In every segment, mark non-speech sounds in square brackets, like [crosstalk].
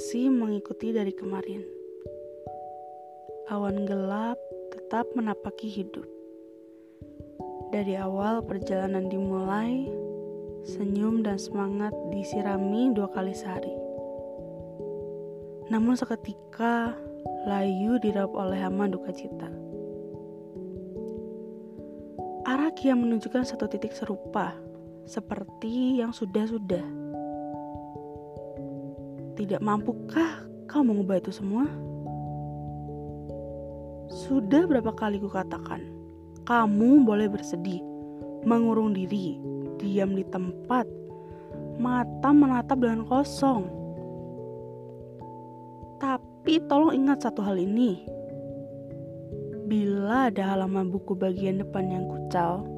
masih mengikuti dari kemarin. Awan gelap tetap menapaki hidup. Dari awal perjalanan dimulai, senyum dan semangat disirami dua kali sehari. Namun seketika, layu diraup oleh hama duka cita. Arah kian menunjukkan satu titik serupa, seperti yang sudah-sudah. Tidak mampukah kau mengubah itu semua? Sudah berapa kali kukatakan, kamu boleh bersedih, mengurung diri, diam di tempat, mata menatap dengan kosong. Tapi tolong ingat satu hal ini. Bila ada halaman buku bagian depan yang kucal,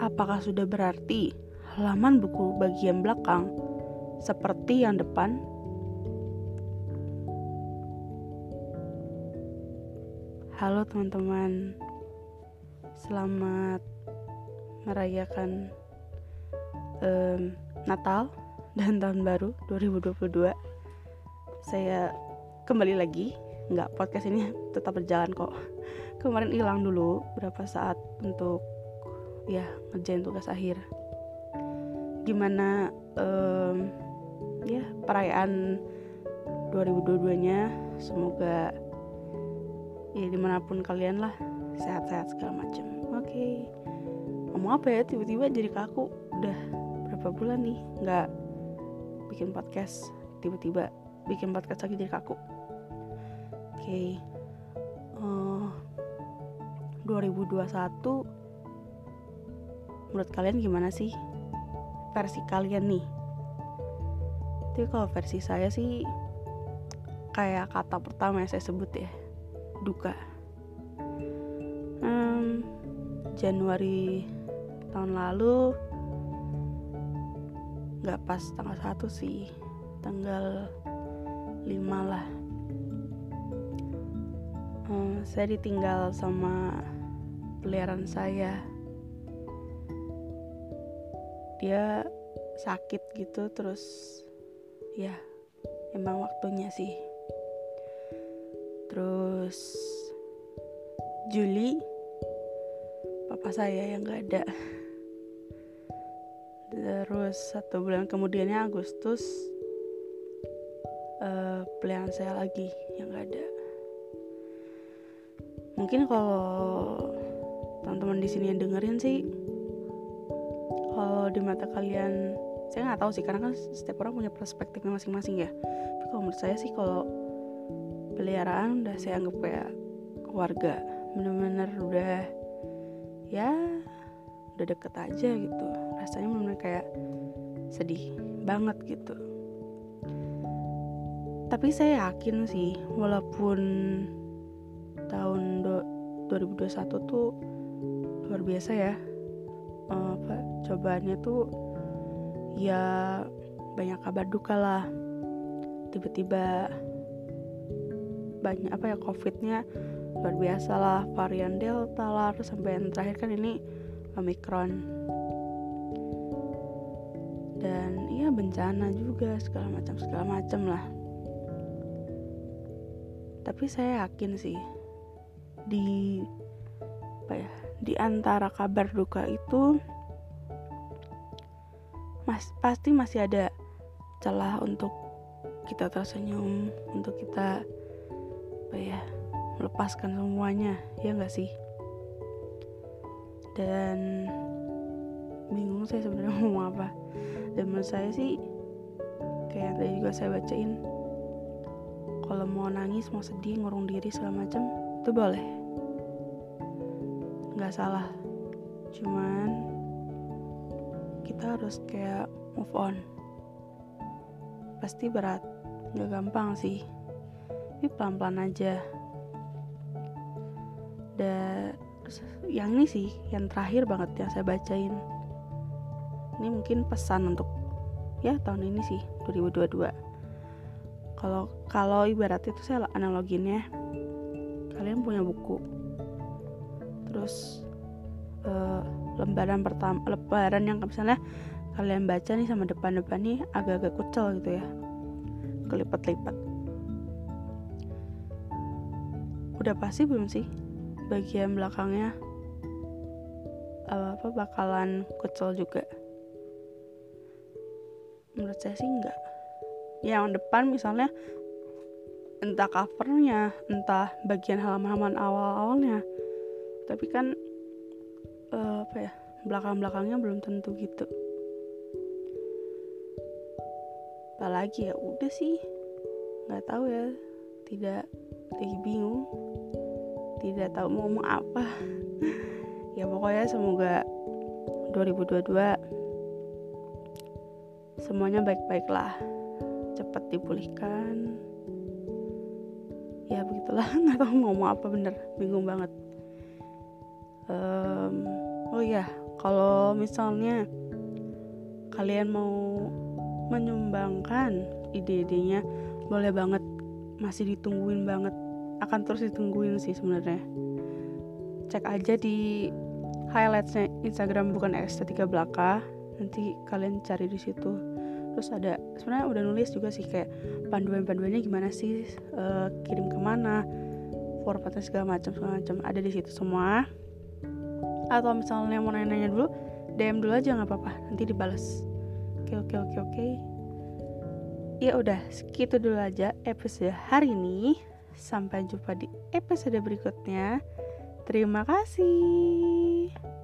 apakah sudah berarti halaman buku bagian belakang seperti yang depan? Halo teman-teman, selamat merayakan um, Natal dan Tahun Baru 2022. Saya kembali lagi, nggak podcast ini tetap berjalan kok. Kemarin hilang dulu berapa saat untuk ya ngerjain tugas akhir. Gimana um, ya perayaan 2022-nya? Semoga ya di mana pun kalian lah sehat-sehat segala macam oke okay. ngomong apa ya tiba-tiba jadi kaku udah berapa bulan nih nggak bikin podcast tiba-tiba bikin podcast lagi jadi kaku oke okay. uh, 2021 menurut kalian gimana sih versi kalian nih tapi kalau versi saya sih kayak kata pertama yang saya sebut ya duka. Hmm, Januari tahun lalu nggak pas tanggal satu sih tanggal 5 lah. Hmm, saya ditinggal sama peliharaan saya. Dia sakit gitu terus ya emang waktunya sih. Terus Juli papa saya yang gak ada. Terus satu bulan kemudiannya Agustus uh, peliharaan saya lagi yang gak ada. Mungkin kalau teman-teman di sini yang dengerin sih kalau di mata kalian saya nggak tahu sih karena kan setiap orang punya perspektifnya masing-masing ya. Tapi kalau menurut saya sih kalau peliharaan udah saya anggap kayak keluarga bener-bener udah ya udah deket aja gitu. Rasanya bener-bener kayak sedih banget gitu. Tapi saya yakin sih walaupun tahun do 2021 tuh luar biasa ya eh, apa cobaannya tuh ya banyak kabar duka lah. Tiba-tiba banyak apa ya covidnya luar biasa lah. Varian delta lah sampai yang terakhir kan ini omikron dan iya bencana juga segala macam segala macam lah. Tapi saya yakin sih di apa ya di antara kabar duka itu mas pasti masih ada celah untuk kita tersenyum untuk kita apa ya melepaskan semuanya ya nggak sih? Dan bingung saya sebenarnya [laughs] ngomong apa. Dan menurut saya sih kayak tadi juga saya bacain kalau mau nangis mau sedih ngurung diri segala macam itu boleh. Nggak salah. Cuman kita harus kayak move on. Pasti berat nggak gampang sih. Tapi pelan-pelan aja. Dan yang ini sih yang terakhir banget yang saya bacain. Ini mungkin pesan untuk ya tahun ini sih 2022 kalau kalau ibarat itu saya analoginnya kalian punya buku. Terus uh, lembaran pertama lembaran yang misalnya kalian baca nih sama depan-depan nih agak-agak kucel gitu ya. Berkelipat-lipat udah pasti belum sih bagian belakangnya apa bakalan kucel juga? Menurut saya sih enggak. Yang depan misalnya entah covernya entah bagian halaman-halaman awal-awalnya. Tapi kan apa ya belakang-belakangnya belum tentu gitu. Apalagi ya udah sih nggak tahu ya tidak lagi bingung tidak tahu mau ngomong apa. [laughs] Ya pokoknya semoga 2022 semuanya baik-baik lah cepat dipulihkan. Ya begitulah [laughs] nggak tahu mau ngomong apa bener bingung banget um, oh ya kalau misalnya kalian mau menyumbangkan ide-idenya boleh banget. Masih ditungguin banget. Akan terus ditungguin sih sebenarnya. Cek aja di highlightsnya Instagram bukan estetika belaka. Nanti kalian cari di situ. Terus ada sebenarnya udah nulis juga sih kayak panduan-panduannya gimana sih uh, kirim ke mana formatnya segala macam segala macam. Ada di situ semua atau misalnya mau nanya-nanya dulu DM dulu aja nggak apa-apa. Nanti dibalas oke oke oke oke. Ya udah segitu dulu aja episode hari ini. Sampai jumpa di episode berikutnya. Terima kasih